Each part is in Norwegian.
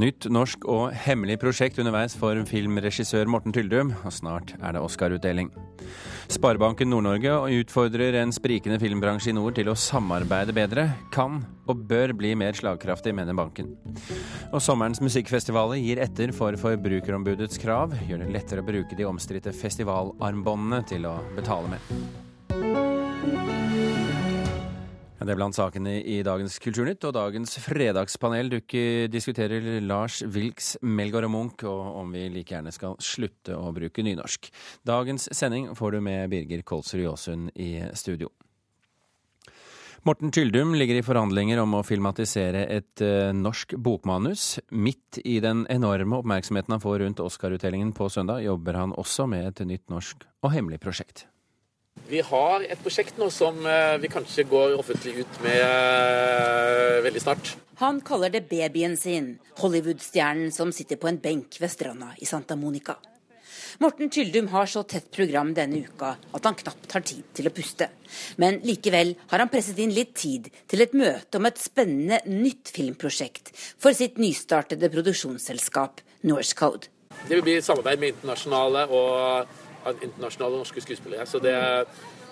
Nytt norsk og hemmelig prosjekt underveis for filmregissør Morten Tyldum, og snart er det Oscar-utdeling. Sparebanken Nord-Norge utfordrer en sprikende filmbransje i nord til å samarbeide bedre. Kan og bør bli mer slagkraftig, mener banken. Og sommerens musikkfestivaler gir etter for Forbrukerombudets krav, gjør det lettere å bruke de omstridte festivalarmbåndene til å betale med. Det er blant sakene i dagens Kulturnytt, og dagens fredagspanel dukker, diskuterer Lars Wilks, Melgaard og Munch, og om vi like gjerne skal slutte å bruke nynorsk. Dagens sending får du med Birger Kolsrud Jåsund i studio. Morten Tyldum ligger i forhandlinger om å filmatisere et uh, norsk bokmanus. Midt i den enorme oppmerksomheten han får rundt Oscar-utdelingen på søndag, jobber han også med et nytt norsk og hemmelig prosjekt. Vi har et prosjekt nå som eh, vi kanskje går offentlig ut med eh, veldig snart. Han kaller det babyen sin, Hollywood-stjernen som sitter på en benk ved stranda i Santa Monica. Morten Tyldum har så tett program denne uka at han knapt har tid til å puste. Men likevel har han presset inn litt tid til et møte om et spennende nytt filmprosjekt for sitt nystartede produksjonsselskap Norse Code. Det vil bli samarbeid med internasjonale og av internasjonale norske skuespillere. Så, det,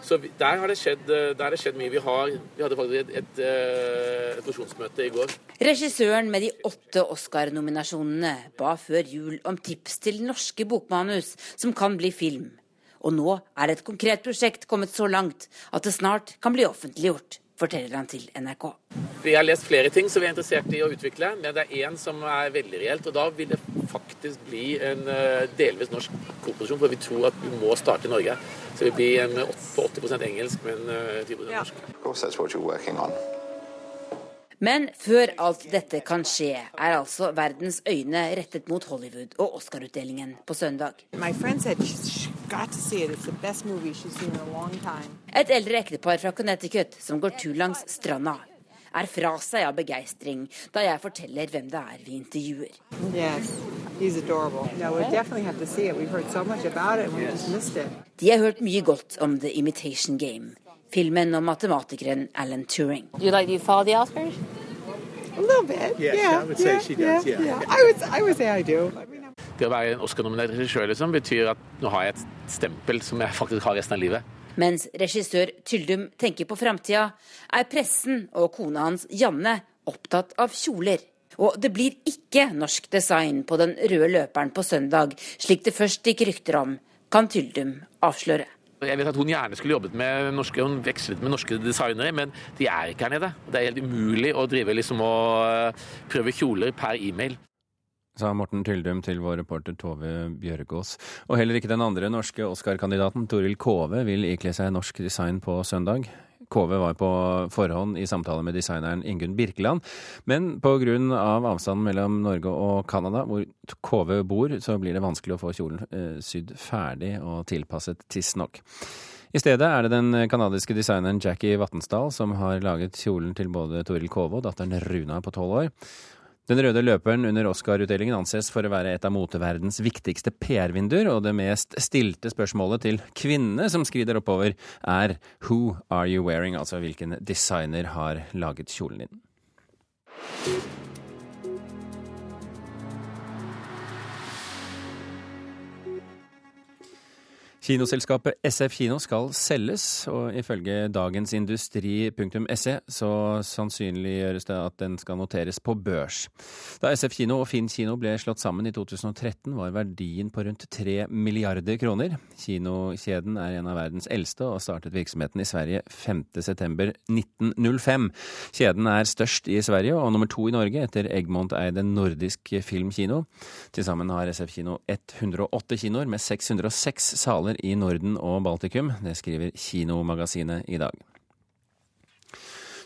så der, har det skjedd, der har det skjedd mye. Vi, har, vi hadde faktisk et, et, eh, et i går. Regissøren med de åtte Oscar-nominasjonene ba før jul om tips til norske bokmanus som kan bli film. Og nå er et konkret prosjekt kommet så langt at det snart kan bli offentliggjort forteller han til NRK. Vi har lest flere ting som vi er interessert i å utvikle, men det er én som er veldig reelt. Og da vil det faktisk bli en eh, delvis norsk koproduksjon, for vi tror at vi må starte i Norge. Så det blir en på 80% engelsk, men 10 norsk. norsk. Men før alt dette kan skje, er altså verdens øyne rettet mot Hollywood og Oscar-utdelingen på søndag. Et eldre ektepar fra Connecticut som går tur langs stranda, er fra seg av begeistring da jeg forteller hvem det er vi intervjuer. Yes. De har hørt mye godt om The Imitation Game filmen om matematikeren Alan Turing. Do you like, do you follow the Oscars? A little bit. Yes, yeah, I would say yeah, she does. Yeah, yeah. I would, I would say I do. Det å være en Oscar-nominert regissør liksom, betyr at nå har jeg et stempel som jeg faktisk har resten av livet. Mens regissør Tyldum tenker på framtida, er pressen og kona hans Janne opptatt av kjoler. Og det blir ikke norsk design på den røde løperen på søndag, slik det først gikk rykter om, kan Tyldum avsløre. Jeg vet at hun gjerne skulle jobbet med norske, hun vekslet med norske designere, men de er ikke her nede. Det er helt umulig å drive liksom og eh, prøve kjoler per e-mail. Sa Morten Tyldum til vår reporter Tove Bjørgaas. Og heller ikke den andre norske Oscar-kandidaten, Toril Kove, vil ikle seg norsk design på søndag. Kove var på forhånd i samtale med designeren Ingunn Birkeland, men pga. Av avstanden mellom Norge og Canada, hvor Kove bor, så blir det vanskelig å få kjolen eh, sydd ferdig og tilpasset tidsnok. I stedet er det den canadiske designeren Jackie Vatnsdal som har laget kjolen til både Toril Kove og datteren Runa på tolv år. Den røde løperen under Oscar-utdelingen anses for å være et av moteverdens viktigste PR-vinduer, og det mest stilte spørsmålet til kvinnene som skrider oppover, er Who are you wearing? Altså hvilken designer har laget kjolen din? Kinoselskapet SF Kino skal selges, og ifølge dagensindustri.se så sannsynliggjøres det at den skal noteres på børs. Da SF Kino og Finn kino ble slått sammen i 2013, var verdien på rundt 3 milliarder kroner. Kinokjeden er en av verdens eldste og startet virksomheten i Sverige 5.9.1905. Kjeden er størst i Sverige og nummer to i Norge etter Egmont-eide Nordisk Filmkino. Til sammen har SF Kino 108 kinoer med 606 saler i Norden og Baltikum. Det skriver Kinomagasinet i dag.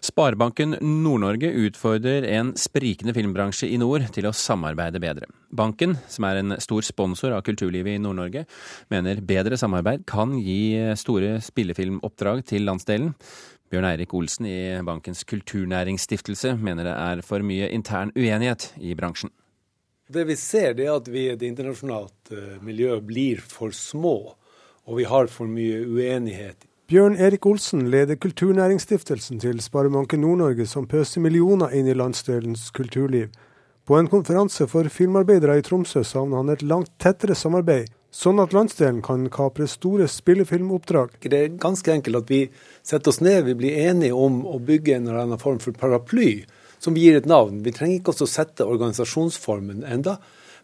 Sparebanken Nord-Norge utfordrer en sprikende filmbransje i nord til å samarbeide bedre. Banken, som er en stor sponsor av kulturlivet i Nord-Norge, mener bedre samarbeid kan gi store spillefilmoppdrag til landsdelen. Bjørn Eirik Olsen i bankens kulturnæringsstiftelse mener det er for mye intern uenighet i bransjen. Det vi ser, er at vi i et internasjonalt eh, miljø blir for små og vi har for mye uenighet. Bjørn Erik Olsen leder Kulturnæringsstiftelsen til Sparebanken Nord-Norge, som pøser millioner inn i landsdelens kulturliv. På en konferanse for filmarbeidere i Tromsø savner han et langt tettere samarbeid, sånn at landsdelen kan kapre store spillefilmoppdrag. Det er ganske enkelt at vi setter oss ned, vi blir enige om å bygge en eller annen form for paraply som vi gir et navn. Vi trenger ikke også sette organisasjonsformen enda,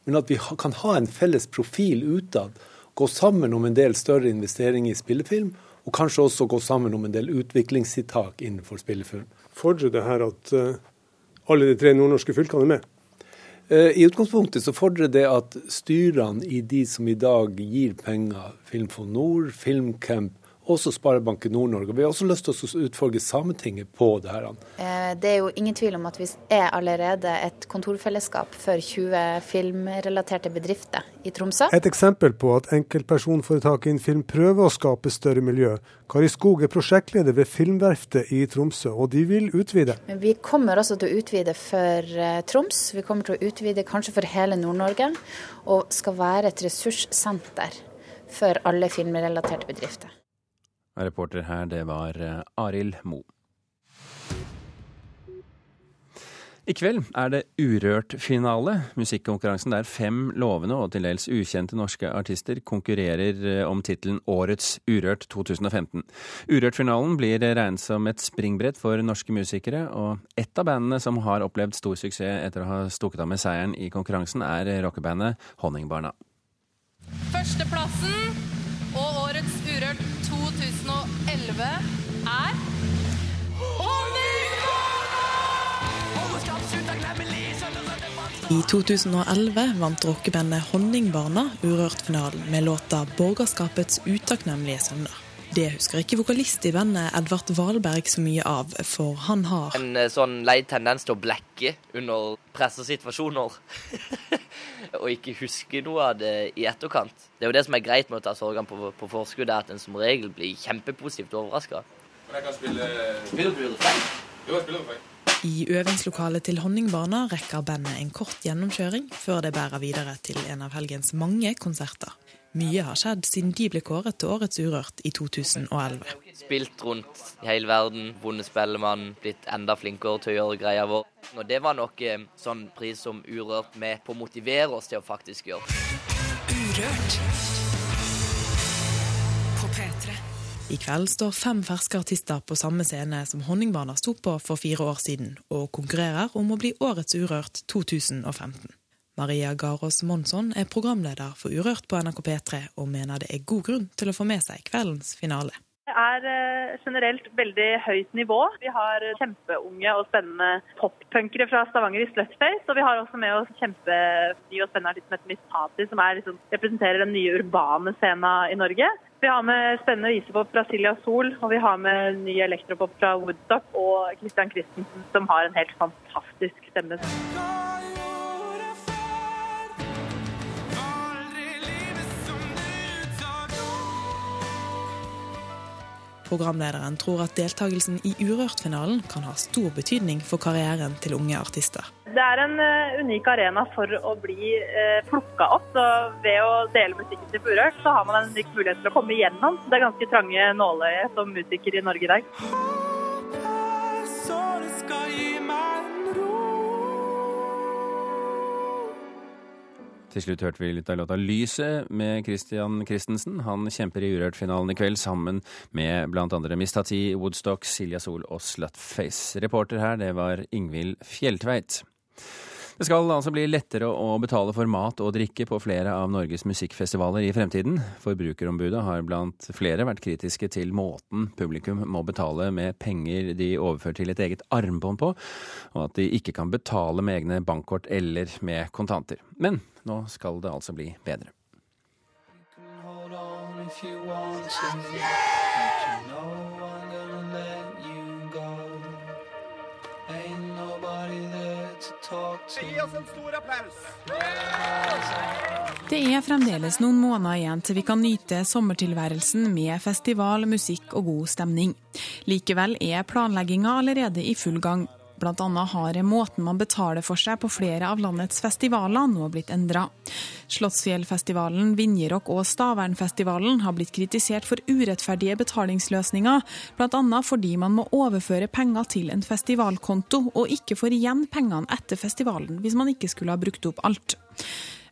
men at vi kan ha en felles profil utad. Gå sammen om en del større investeringer i spillefilm, og kanskje også gå sammen om en del utviklingstiltak innenfor spillefilm. Fordrer det her at uh, alle de tre nordnorske fylkene er med? Eh, I utgangspunktet så fordrer det at styrene i de som i dag gir penger, Filmfond Nord, Filmcamp, også Sparebanken Nord-Norge. Vi har også lyst til å utfordre Sametinget på det her. Eh, det er jo ingen tvil om at vi er allerede et kontorfellesskap for 20 filmrelaterte bedrifter i Tromsø. Et eksempel på at enkeltpersonforetaket innen film prøver å skape større miljø. Kari Skog er prosjektleder ved Filmverftet i Tromsø, og de vil utvide. Men vi kommer også til å utvide for eh, Troms. Vi kommer til å utvide kanskje for hele Nord-Norge, og skal være et ressurssenter for alle filmrelaterte bedrifter. Reporter her, det var eh, Arild Mo. I kveld er det Urørt-finale, musikkonkurransen der fem lovende og til dels ukjente norske artister konkurrerer eh, om tittelen Årets Urørt 2015. Urørt-finalen blir regnet som et springbrett for norske musikere, og ett av bandene som har opplevd stor suksess etter å ha stukket av med seieren i konkurransen, er rockebandet Honningbarna. Førsteplassen og Årets Urørt 2011 er I 2011 vant rockebandet Honningbarna Urørt-finalen med låta 'Borgerskapets utakknemlige sønner'. Det husker ikke vokalist i bandet Edvard Valberg så mye av, for han har En eh, sånn lei tendens til å blekke under pressesituasjoner. og ikke huske noe av det i etterkant. Det er jo det som er greit med å ta sorgene på, på forskudd, er at en som regel blir kjempepositivt overraska. Spille Spiller du refreng? Jo, jeg spiller refreng. I øvingslokalet til Honningbarna rekker bandet en kort gjennomkjøring før det bærer videre til en av helgens mange konserter. Mye har skjedd siden de ble kåret til Årets Urørt i 2011. Spilt rundt i hele verden, vunnet Spellemann, blitt enda flinkere til å gjøre greia vår. Og det var nok eh, sånn pris som Urørt med på å motivere oss til å faktisk gjøre. Urørt på P3. I kveld står fem ferske artister på samme scene som Honningbarna sto på for fire år siden, og konkurrerer om å bli Årets Urørt 2015. Maria Garås Monsson er programleder for Urørt på NRK P3, og mener det er god grunn til å få med seg kveldens finale. Det er eh, generelt veldig høyt nivå. Vi har kjempeunge og spennende poppunkere fra Stavanger i Slutface. Og vi har også med oss kjempeny og spennende artist som heter Miss Tati, som liksom, representerer den nye urbane scenen i Norge. Vi har med spennende visepop fra Silja Sol, og vi har med ny elektropop fra Woodstock og Christian Christensen, som har en helt fantastisk stemme. Programlederen tror at deltakelsen i Urørt-finalen kan ha stor betydning for karrieren til unge artister. Det er en uh, unik arena for å bli uh, plukka opp. og ved å dele musikken til Urørt, så har man en unik mulighet til å komme igjennom. Det er ganske trange nåløye som musiker i Norge i dag. Så det skal gi meg Til slutt hørte vi litt av låta 'Lyset' med Christian Christensen. Han kjemper i Urørt-finalen i kveld sammen med andre Miss Woodstock, Silja Sol og Slutface. Reporter her, det var Ingvild Fjelltveit. Det skal altså bli lettere å betale for mat og drikke på flere av Norges musikkfestivaler i fremtiden. Forbrukerombudet har blant flere vært kritiske til måten publikum må betale med penger de overfører til et eget armbånd på, og at de ikke kan betale med egne bankkort eller med kontanter. Men nå skal det altså bli bedre. Gi oss en stor applaus! Det er fremdeles noen måneder igjen til vi kan nyte sommertilværelsen med festival, musikk og god stemning. Likevel er planlegginga allerede i full gang. Annet har måten man betaler for seg på flere av landets festivaler nå blitt endra. Slottsfjellfestivalen, Vinjerock og Stavernfestivalen har blitt kritisert for urettferdige betalingsløsninger, bl.a. fordi man må overføre penger til en festivalkonto, og ikke får igjen pengene etter festivalen hvis man ikke skulle ha brukt opp alt.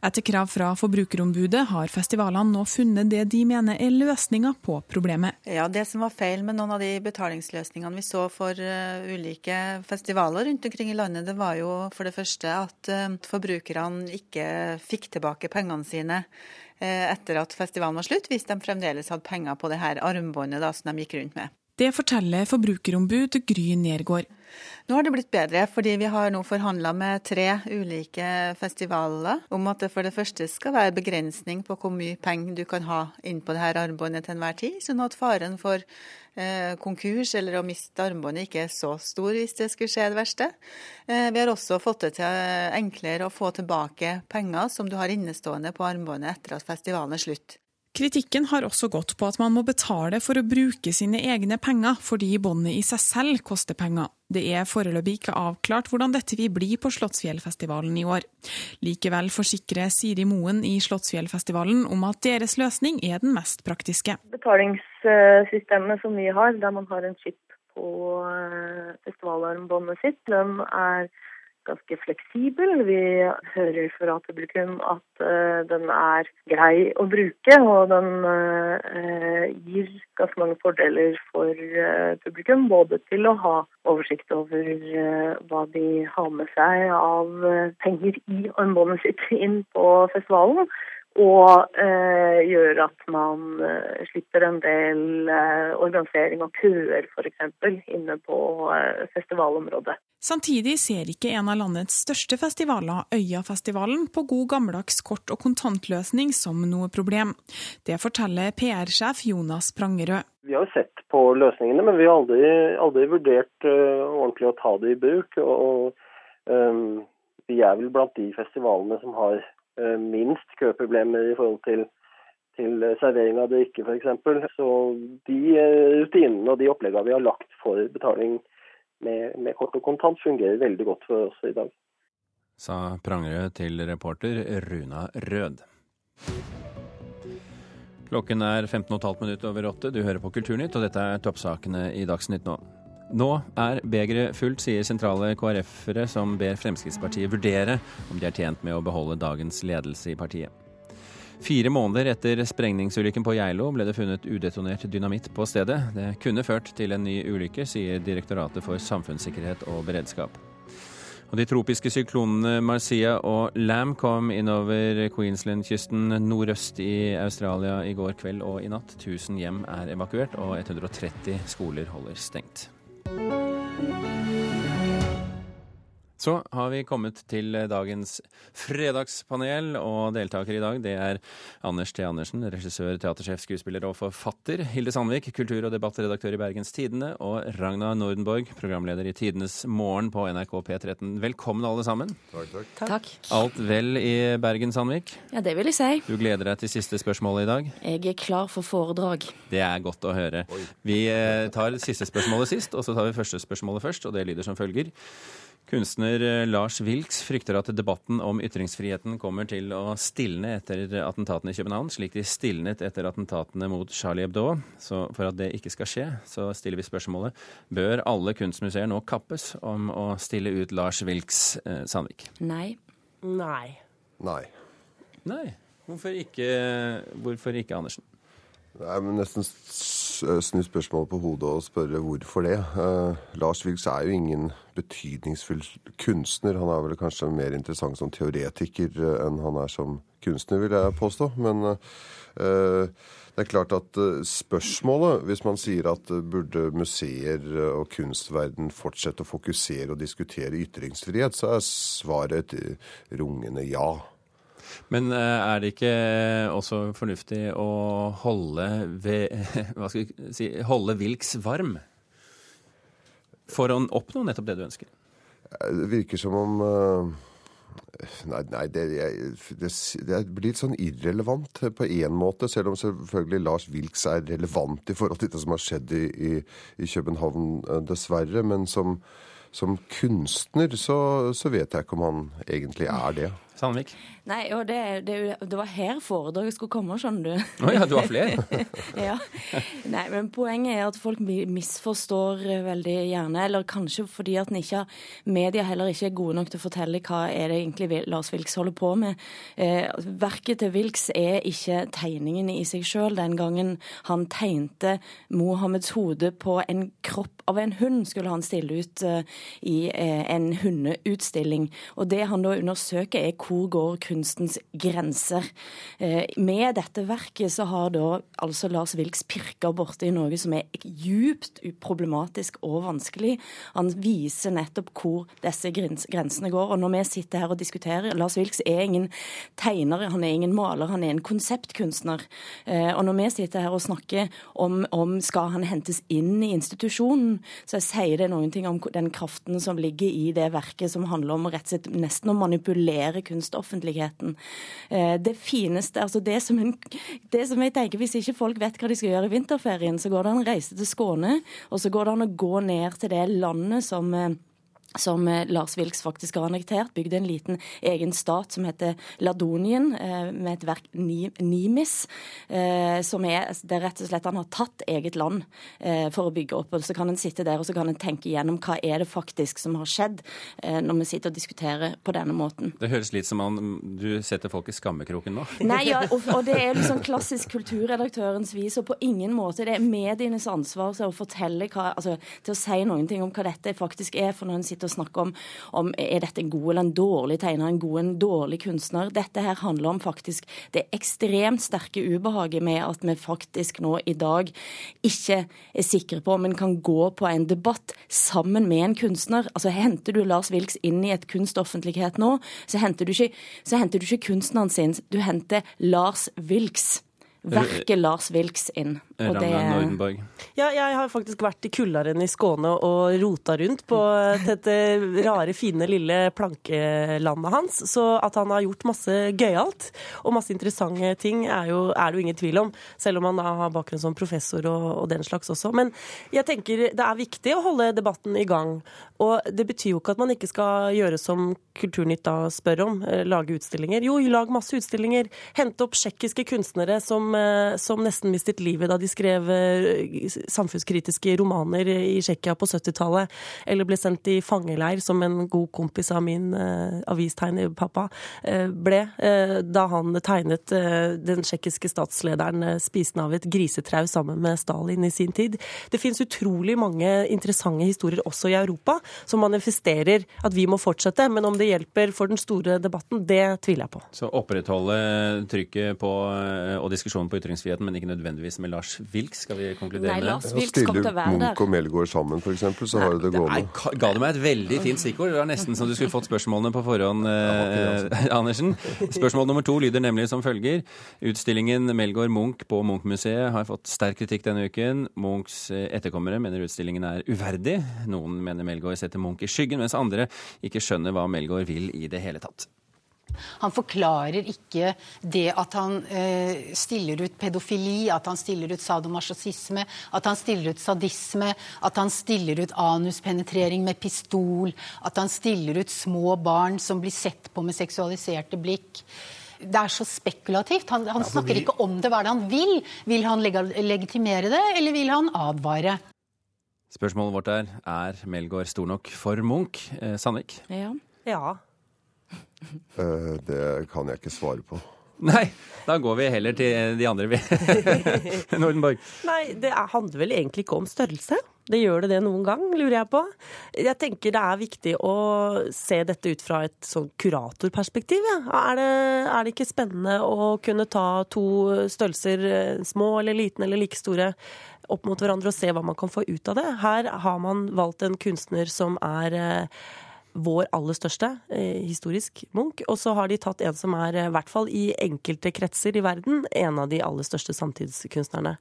Etter krav fra Forbrukerombudet har festivalene nå funnet det de mener er løsninga på problemet. Ja, Det som var feil med noen av de betalingsløsningene vi så for uh, ulike festivaler rundt omkring i landet, det var jo for det første at uh, forbrukerne ikke fikk tilbake pengene sine uh, etter at festivalen var slutt, hvis de fremdeles hadde penger på det her armbåndet da, som de gikk rundt med. Det forteller forbrukerombud Gry Nergård. Nå har det blitt bedre, fordi vi har nå forhandla med tre ulike festivaler om at det for det første skal være begrensning på hvor mye penger du kan ha inn på dette armbåndet til enhver tid, sånn at faren for eh, konkurs eller å miste armbåndet ikke er så stor hvis det skulle skje det verste. Eh, vi har også fått det til enklere å få tilbake penger som du har innestående på armbåndet etter at festivalen er slutt. Kritikken har også gått på at man må betale for å bruke sine egne penger, fordi båndet i seg selv koster penger. Det er foreløpig ikke avklart hvordan dette vil bli på Slottsfjellfestivalen i år. Likevel forsikrer Siri Moen i Slottsfjellfestivalen om at deres løsning er den mest praktiske. Betalingssystemet som vi har, der man har en chip på eh, festivalarmbåndet sitt, den er ganske fleksibel. Vi hører fra publikum at uh, den er grei å bruke, og den uh, gir ganske mange fordeler for uh, publikum. Både til å ha oversikt over hva de har med seg av penger i armbåndet sitt inn på festivalen, og eh, gjør at man eh, slipper en del eh, organisering av køer f.eks. inne på eh, festivalområdet. Samtidig ser ikke en av landets største festivaler, Øyafestivalen, på god gammeldags kort- og kontantløsning som noe problem. Det forteller PR-sjef Jonas Prangerød. Vi har jo sett på løsningene, men vi har aldri, aldri vurdert uh, ordentlig å ta det i bruk. og, og um, Vi er vel blant de festivalene som har minst køproblemer i forhold til til servering av drikke f.eks. Så de rutinene og de oppleggene vi har lagt for betaling med, med, kort og kontant fungerer veldig godt for oss i dag. Sa Prangerød til reporter Runa Rød. Klokken er 15,5 minutter over åtte. Du hører på Kulturnytt, og dette er toppsakene i Dagsnytt nå. Nå er begeret fullt, sier sentrale KrF-ere som ber Fremskrittspartiet vurdere om de er tjent med å beholde dagens ledelse i partiet. Fire måneder etter sprengningsulykken på Geilo ble det funnet udetonert dynamitt på stedet. Det kunne ført til en ny ulykke, sier Direktoratet for samfunnssikkerhet og beredskap. Og De tropiske syklonene Marcia og Lam kom innover Queensland-kysten nordøst i Australia i går kveld og i natt. 1000 hjem er evakuert, og 130 skoler holder stengt. Bye. Så har vi kommet til dagens fredagspanel, og deltaker i dag det er Anders T. Andersen, regissør, teatersjef, skuespiller og forfatter. Hilde Sandvik, kultur- og debattredaktør i Bergens Tidende. Og Ragna Nordenborg, programleder i Tidenes Morgen på NRK P13. Velkommen alle sammen. Takk, takk. takk. Alt vel i Bergen, Sandvik? Ja, det vil jeg si. Du gleder deg til siste spørsmålet i dag? Jeg er klar for foredrag. Det er godt å høre. Vi tar siste spørsmålet sist, og så tar vi første spørsmålet først, og det lyder som følger. Kunstner eh, Lars Wilks frykter at debatten om ytringsfriheten kommer til å stilne etter attentatene i København, slik de stilnet etter attentatene mot Charlie Hebdo. Så for at det ikke skal skje, så stiller vi spørsmålet bør alle kunstmuseer nå kappes om å stille ut Lars Wilks eh, Sandvik? Nei. Nei. Nei. Nei. Hvorfor ikke, hvorfor ikke Andersen? Det er nesten snu spørsmålet på hodet og spørre hvorfor det. Uh, Lars Vilks er jo ingen betydningsfull kunstner. Han er vel kanskje mer interessant som teoretiker uh, enn han er som kunstner, vil jeg påstå. Men uh, det er klart at spørsmålet, hvis man sier at burde museer og kunstverden fortsette å fokusere og diskutere ytringsfrihet, så er svaret et rungende ja. Men eh, er det ikke også fornuftig å holde, ved, si, holde Wilks varm? For å oppnå nettopp det du ønsker? Det virker som om. Nei, nei det, det, det, blir litt sånn irrelevant på én måte, selv om selvfølgelig Lars Wilks er relevant i forhold til det som har skjedd i, i, i København, dessverre. Men som som kunstner så, så vet jeg ikke om han egentlig er det. Sandvik? Nei, og det, det, det, var her foredraget skulle komme, skjønner du. Å oh, ja, du har flere? ja. Nei, men poenget er at folk misforstår veldig gjerne, eller kanskje fordi at ikke, media heller ikke er gode nok til å fortelle hva er det egentlig Lars Vilks holder på med. Eh, verket til Vilks er ikke tegningen i seg sjøl. Den gangen han tegnte Mohammeds hode på en kropp av en hund, skulle han stille ut eh, i eh, en hundeutstilling. Og det han da undersøker, er hvor går kunstens grenser. Eh, med dette verket så har da altså Lars Vilks pirka borti noe som er djupt problematisk og vanskelig. Han viser nettopp hvor disse grensene går. Og når vi sitter her og diskuterer Lars Vilks er ingen tegner, han er ingen maler, han er en konseptkunstner. Eh, og når vi sitter her og snakker om, om skal han hentes inn i institusjonen, så sier det noen ting om den kraften som ligger i det verket, som handler om rett og slett nesten å manipulere kunstoffentligheten. Eh, det fineste, altså det som, en, det som jeg tenker, Hvis ikke folk vet hva de skal gjøre i vinterferien, så går det an å reise til Skåne, og så går det an å gå ned til det landet som eh, som eh, Lars Wilks faktisk har annektert. bygde en liten egen stat som heter Ladonien, eh, med et verk Nimis. Eh, som er det er rett og slett Han har tatt eget land for å bygge opp. og Så kan en sitte der og så kan en tenke igjennom hva er det faktisk som har skjedd, når vi sitter og diskuterer på denne måten. Det høres litt som om du setter folk i skammekroken nå. Nei, ja, og, og, det er liksom klassisk kulturredaktørens vis, og på ingen måte det er medienes ansvar å fortelle hva, altså, til å si noen ting om hva dette faktisk er. for når en sitter å snakke om, om er dette en god eller en dårlig tegner, en god eller en dårlig kunstner. Dette her handler om faktisk det ekstremt sterke ubehaget med at vi faktisk nå i dag ikke er sikre på om en kan gå på en debatt sammen med en kunstner. Altså Henter du Lars Wilks inn i et kunstoffentlighet nå, så henter du ikke, så henter du ikke kunstneren sin, du henter Lars Wilks verket Lars Vilks inn. Og det... Nordenborg. Ja, jeg har faktisk vært i Kullaren i Skåne og rota rundt på dette rare, fine, lille plankelandet hans. Så at han har gjort masse gøyalt og masse interessante ting, er, jo, er det jo ingen tvil om. Selv om han da har bakgrunn som professor og, og den slags også. Men jeg tenker det er viktig å holde debatten i gang. Og det betyr jo ikke at man ikke skal gjøre som Kulturnytt da spør om, eh, lage utstillinger. Jo, lag masse utstillinger. Hente opp tsjekkiske kunstnere som Eh, som nesten mistet livet da de skrev eh, samfunnskritiske romaner i Tsjekkia på 70-tallet, eller ble sendt i fangeleir, som en god kompis av min uh, avistegnerpappa ble, uh, da han tegnet den tsjekkiske statslederen spisende av et grisetrau sammen med Stalin i sin tid. Det fins utrolig mange interessante historier også i Europa som manifesterer at vi må fortsette, men om det hjelper for den store debatten, det tviler jeg på. Så opprettholde trykket på og diskusjonen på ytringsfriheten, men ikke nødvendigvis med Lars Wilks. Skal vi konkludere med? Nei, Lars Vilks kom til å være der. Munch og Melgaard sammen, f.eks., så har du det gående. Nei, ga du meg et veldig fint stikkord? Det var nesten som du skulle fått spørsmålene på forhånd, eh, Andersen. Spørsmål nummer to lyder nemlig som følger. Utstillingen Melgaard Munch på Munch-museet har fått sterk kritikk denne uken. Munchs eh, etterkommere mener utstillingen er uverdig. Noen mener Melgaard setter Munch i skyggen, mens andre ikke skjønner hva Melgaard vil i det hele tatt. Han forklarer ikke det at han eh, stiller ut pedofili, at han stiller ut sadomasochisme, at han stiller ut sadisme, at han stiller ut anuspenetrering med pistol, at han stiller ut små barn som blir sett på med seksualiserte blikk. Det er så spekulativt. Han, han snakker vi... ikke om det. Hva er det han vil? Vil han leg legitimere det, eller vil han advare? Spørsmålet vårt er er Melgaard stor nok for Munch? Eh, Sandvik? Ja. ja. Eh, det kan jeg ikke svare på. Nei, da går vi heller til de andre, vi. Nordenborg. Nei, det handler vel egentlig ikke om størrelse. Det gjør det det noen gang, lurer jeg på. Jeg tenker det er viktig å se dette ut fra et sånn kuratorperspektiv. Ja. Er, det, er, det, ikke spennende å kunne ta to størrelser, eh, små eller liten eller like store, opp mot hverandre og se hva man kan få ut av det? Her har man valgt en kunstner som er eh, vår aller største, eh, historisk, Munch. Og så har de tatt en som er, eh, i hvert fall i enkelte kretser i verden, en av de aller største samtidskunstnerne.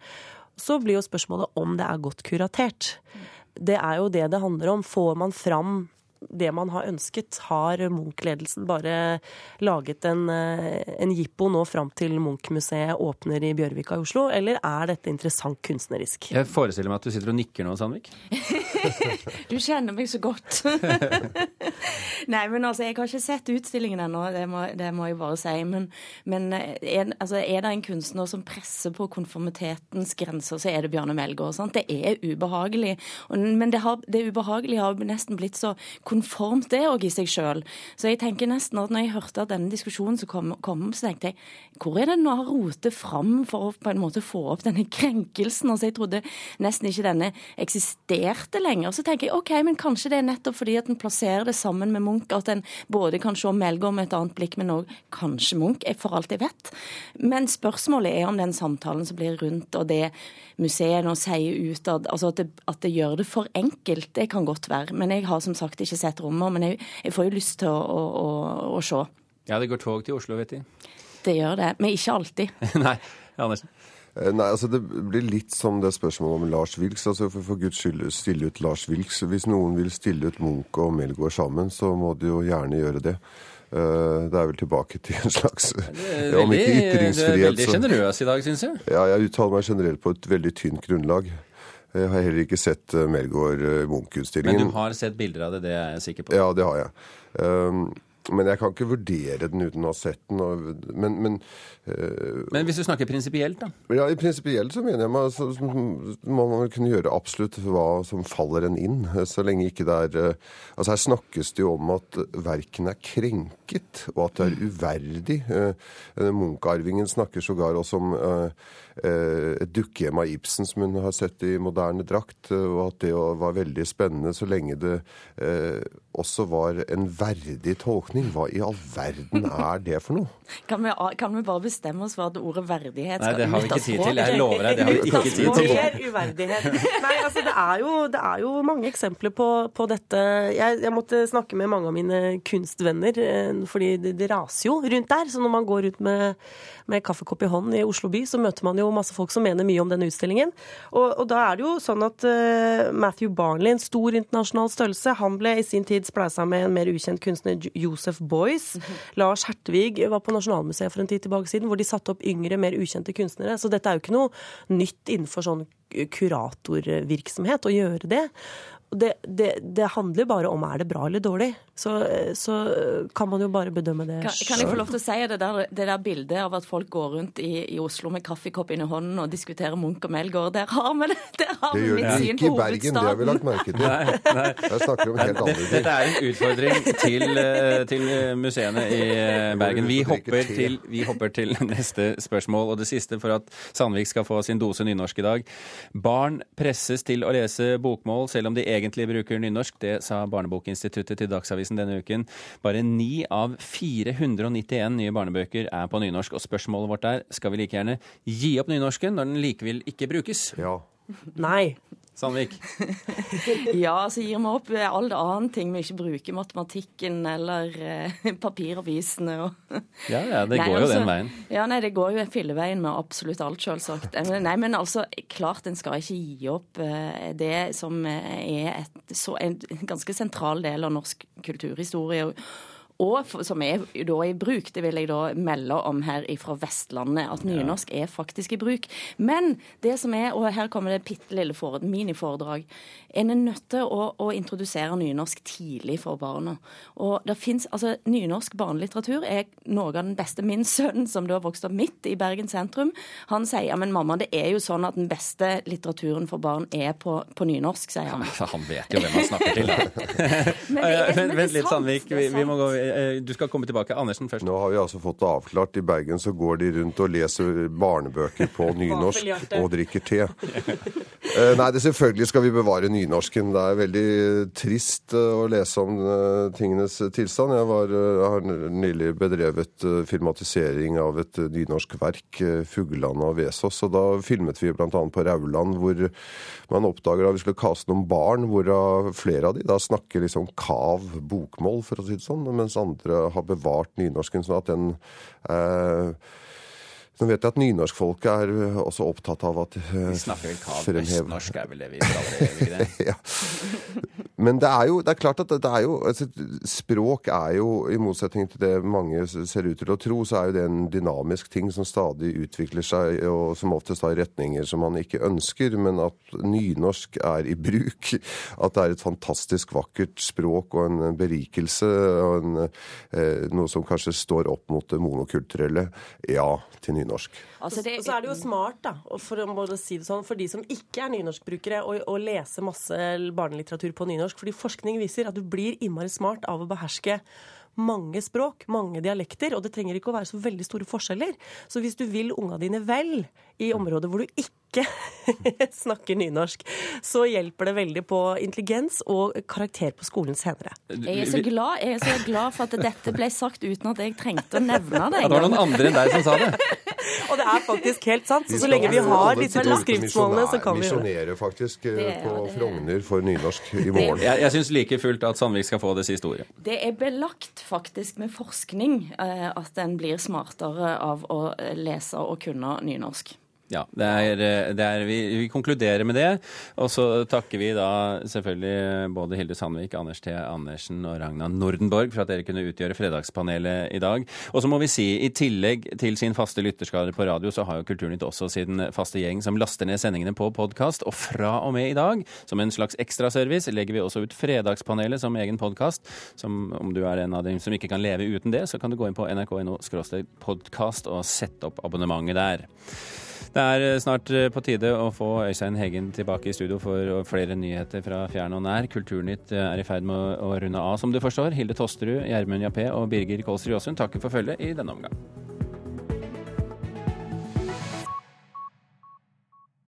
Så blir jo spørsmålet om det er godt kuratert. Det er jo det det handler om. Får man fram det man har ønsket? Har Munch-ledelsen bare laget en, en jippo nå fram til Munch-museet åpner i Bjørvika i Oslo, eller er dette interessant kunstnerisk? Jeg forestiller meg at du sitter og nikker nå, Sandvik. du kjenner meg så godt. Nei, men altså, jeg har ikke sett utstillingen ennå, det, det, må jeg bare si. Men, men er, altså, er, det en kunstner som presser på konformitetens grenser, så er det Bjørne Melgaard. Sant? Det er ubehagelig. Men det, har, det ubehagelige har nesten blitt så konformt, det òg, i seg sjøl. Så jeg tenker nesten at når jeg hørte at denne diskusjonen som kom, kom, så tenkte jeg hvor er det nå har rotet fram for å på en måte få opp denne krenkelsen? Altså, jeg trodde nesten ikke denne eksisterte lenger. Så tenker jeg OK, men kanskje det er nettopp fordi at en plasserer det sammen med Munch, at en både kan se Melgaard med et annet blikk, men òg kanskje Munch, for alt jeg vet. Men spørsmålet er om den samtalen som blir rundt, og det museet nå sier utad, altså at det, at det gjør det for enkelt, det kan godt være. Men jeg har som sagt ikke sett rommet, men jeg, jeg får jo lyst til å, å, å, å se. Ja, det går tog til Oslo, vet de. Det gjør det, men ikke alltid. Nei, Andersen. Nei, altså Det blir litt som det spørsmålet om Lars Wilks. altså For, for guds skyld stille ut Lars Wilks. Hvis noen vil stille ut Munch og Melgaard sammen, så må de jo gjerne gjøre det. Det er vel tilbake til en slags Om ikke ytringsfrihet, Du er veldig sjenerøs i dag, syns jeg. Ja, jeg uttaler meg generelt på et veldig tynt grunnlag. Jeg har heller ikke sett Melgaard Munch-utstillingen. Men du har sett bilder av det, det er jeg sikker på? Ja, det har jeg. Men jeg kan ikke vurdere den uten å ha sett den. Og, men, men, øh, men, hvis du snakker prinsipielt, da? Ja, i prinsipielt så mener jeg man, så, må man kunne gjøre absolutt hva som faller en inn. Så lenge ikke det er uh, Altså her snakkes det jo om at verken er krenket, og at det er uverdig. Uh, Munch-arvingen snakker sågar også om et dukkehjem av Ibsen som hun har sett i moderne drakt, og at det var veldig spennende så lenge det også var en verdig tolkning. Hva i all verden er det for noe? Kan vi, kan vi bare bestemme oss for at ordet verdighet skal Nei, det har vi ikke tid til. Jeg lover deg, det har vi ikke tid til. Mer uverdighet. Nei, altså det er jo, det er jo mange eksempler på, på dette. Jeg, jeg, måtte snakke med mange av mine kunstvenner, fordi det, det, raser jo rundt der. Så når man går rundt med, med kaffekopp i hånden i Oslo by, så møter man jo masse folk som mener mye om denne utstillingen. Og, og da er det jo sånn at uh, Matthew Barnley, en stor internasjonal størrelse, han ble i sin tid spleisa med en mer ukjent kunstner, Joseph Boys. -hmm. Lars Hertvig var på Nasjonalmuseet for en tid tilbake siden, hvor de satte opp yngre, mer ukjente kunstnere. Så dette er jo ikke noe nytt innenfor sånn kuratorvirksomhet å gjøre det. Det, det, det, handler bare om er det bra eller dårlig. Så, så kan man jo bare bedømme det sjøl. Kan, jeg få lov til å si det der, det der bildet av at folk går rundt i, i Oslo med kaffekopp i hånden og diskuterer Munch og Melgaard? Der har vi det! Der har det gjør det ikke i Bergen, det har vi lagt merke til. Nei, nei. Der snakker vi om helt andre ting. Dette er en utfordring til, eh, til museene i eh, Bergen. Vi hopper, til, vi hopper til neste spørsmål, og det siste for at Sandvik skal få sin dose nynorsk i dag. Barn presses til å lese bokmål selv om de egentlig bruker nynorsk. Det sa Barnebokinstituttet til Dagsavisen denne uken. Bare ni av 491 nye barnebøker er på nynorsk. Og spørsmålet vårt er skal vi like gjerne gi opp nynorsken når den likevel ikke brukes? Ja. Nei. Sandvik? ja, så gir vi opp all det annet ting vi ikke bruker. Matematikken eller eh, papiravisene og Ja, ja, det nei, går jo altså, den veien. Ja, nei, det går jo filleveien med absolutt alt, selvsagt. Nei, men altså, klart en skal ikke gi opp eh, det som er et, så, en ganske sentral del av norsk kulturhistorie og som er da i bruk. Det vil jeg da melde om her fra Vestlandet, at nynorsk er faktisk i bruk. Men det som er, og her kommer det bitte lille miniforedrag, en er nødt til å, å, introdusere nynorsk tidlig for barna. Og det finnes, altså Nynorsk barnelitteratur er noe av den beste. Min sønn, som da vokste opp midt i Bergen sentrum, han sier ja, men mamma, det er jo sånn at den beste litteraturen for barn er på, på nynorsk, sier han. Han vet jo hvem han snakker til, Vent litt, Sandvik. Vi, vi må gå Eh, du skal komme tilbake. Andersen først. Nå har vi altså fått det avklart. I Bergen så går de rundt og leser barnebøker på nynorsk og drikker te. Eh, nei, det selvfølgelig skal vi bevare nynorsken. Det er veldig trist eh, å lese om tingenes tilstand. Jeg, var, jeg har nylig bedrevet filmatisering av et nynorsk verk, 'Fugland og Vesaas'. Og da filmet vi bl.a. på Rauland, hvor man oppdager at vi skulle kaste noen barn, hvorav flere av de da snakker liksom kav bokmål, for å si det sånn. mens andre har bevart nynorsken, sånn at den eh, Så vet jeg at nynorskfolket er eh, også opptatt av at Vi snakker vel kav norsk, er vel det vi kaller det? det? ja. Men det er jo det er klart at det er jo altså, Språk er jo, i motsetning til det mange ser ut til å tro, så er jo det en dynamisk ting som stadig utvikler seg, og som oftest har retninger som man ikke ønsker. Men at nynorsk er i bruk, at det er et fantastisk vakkert språk og en berikelse, og en, uh, noe som kanskje står opp mot det monokulturelle, ja, til nynorsk nynorsk. Altså det, så er det jo smart, da, for, si sånn, for de som ikke er nynorskbrukere, å, å lese masse barnelitteratur på nynorsk. Fordi forskning viser at du blir innmari smart av å beherske mange språk, mange dialekter, og det trenger ikke å være så veldig store forskjeller. Så hvis du vil unga dine vel i områder hvor du ikke snakker nynorsk, så hjelper det veldig på intelligens og karakter på skolen senere. Jeg er så glad, er så glad for at dette ble sagt uten at jeg trengte å nevne det. Ja, det var noen andre enn deg som sa det. og det er faktisk helt sant. Så, så lenge vi har disse to skriftmålene, så kan vi gjøre det. Misjonere faktisk på Frogner for nynorsk i morgen. Jeg, jeg syns like fullt at Sandvik skal få det siste ordet. Det er belagt faktisk med forskning eh, at en blir smartere av å lese og kunne nynorsk. Ja, det er, det er, vi, vi, konkluderer med det. Og så takker vi da selvfølgelig både Hilde Sandvik, Anders T. Andersen og Ragna Nordenborg for at dere kunne utgjøre Fredagspanelet i dag. Og så må vi si, i tillegg til sin faste lytterskare på radio, så har jo Kulturnytt også sin faste gjeng som laster ned sendingene på podkast. Og fra og med i dag, som en slags ekstraservice, legger vi også ut Fredagspanelet som egen podkast. Om du er en av dem som ikke kan leve uten det, så kan du gå inn på nrk.no podkast og sette opp abonnementet der. Det er eh, snart eh, på tide å få Øystein Heggen tilbake i studio for flere nyheter fra fjern og nær. Kulturnytt eh, er i ferd med å runde av, som du forstår. Hilde Tosterud, Gjermund Jappé og Birger Kolsrud Jåsund takker for følget i denne omgang.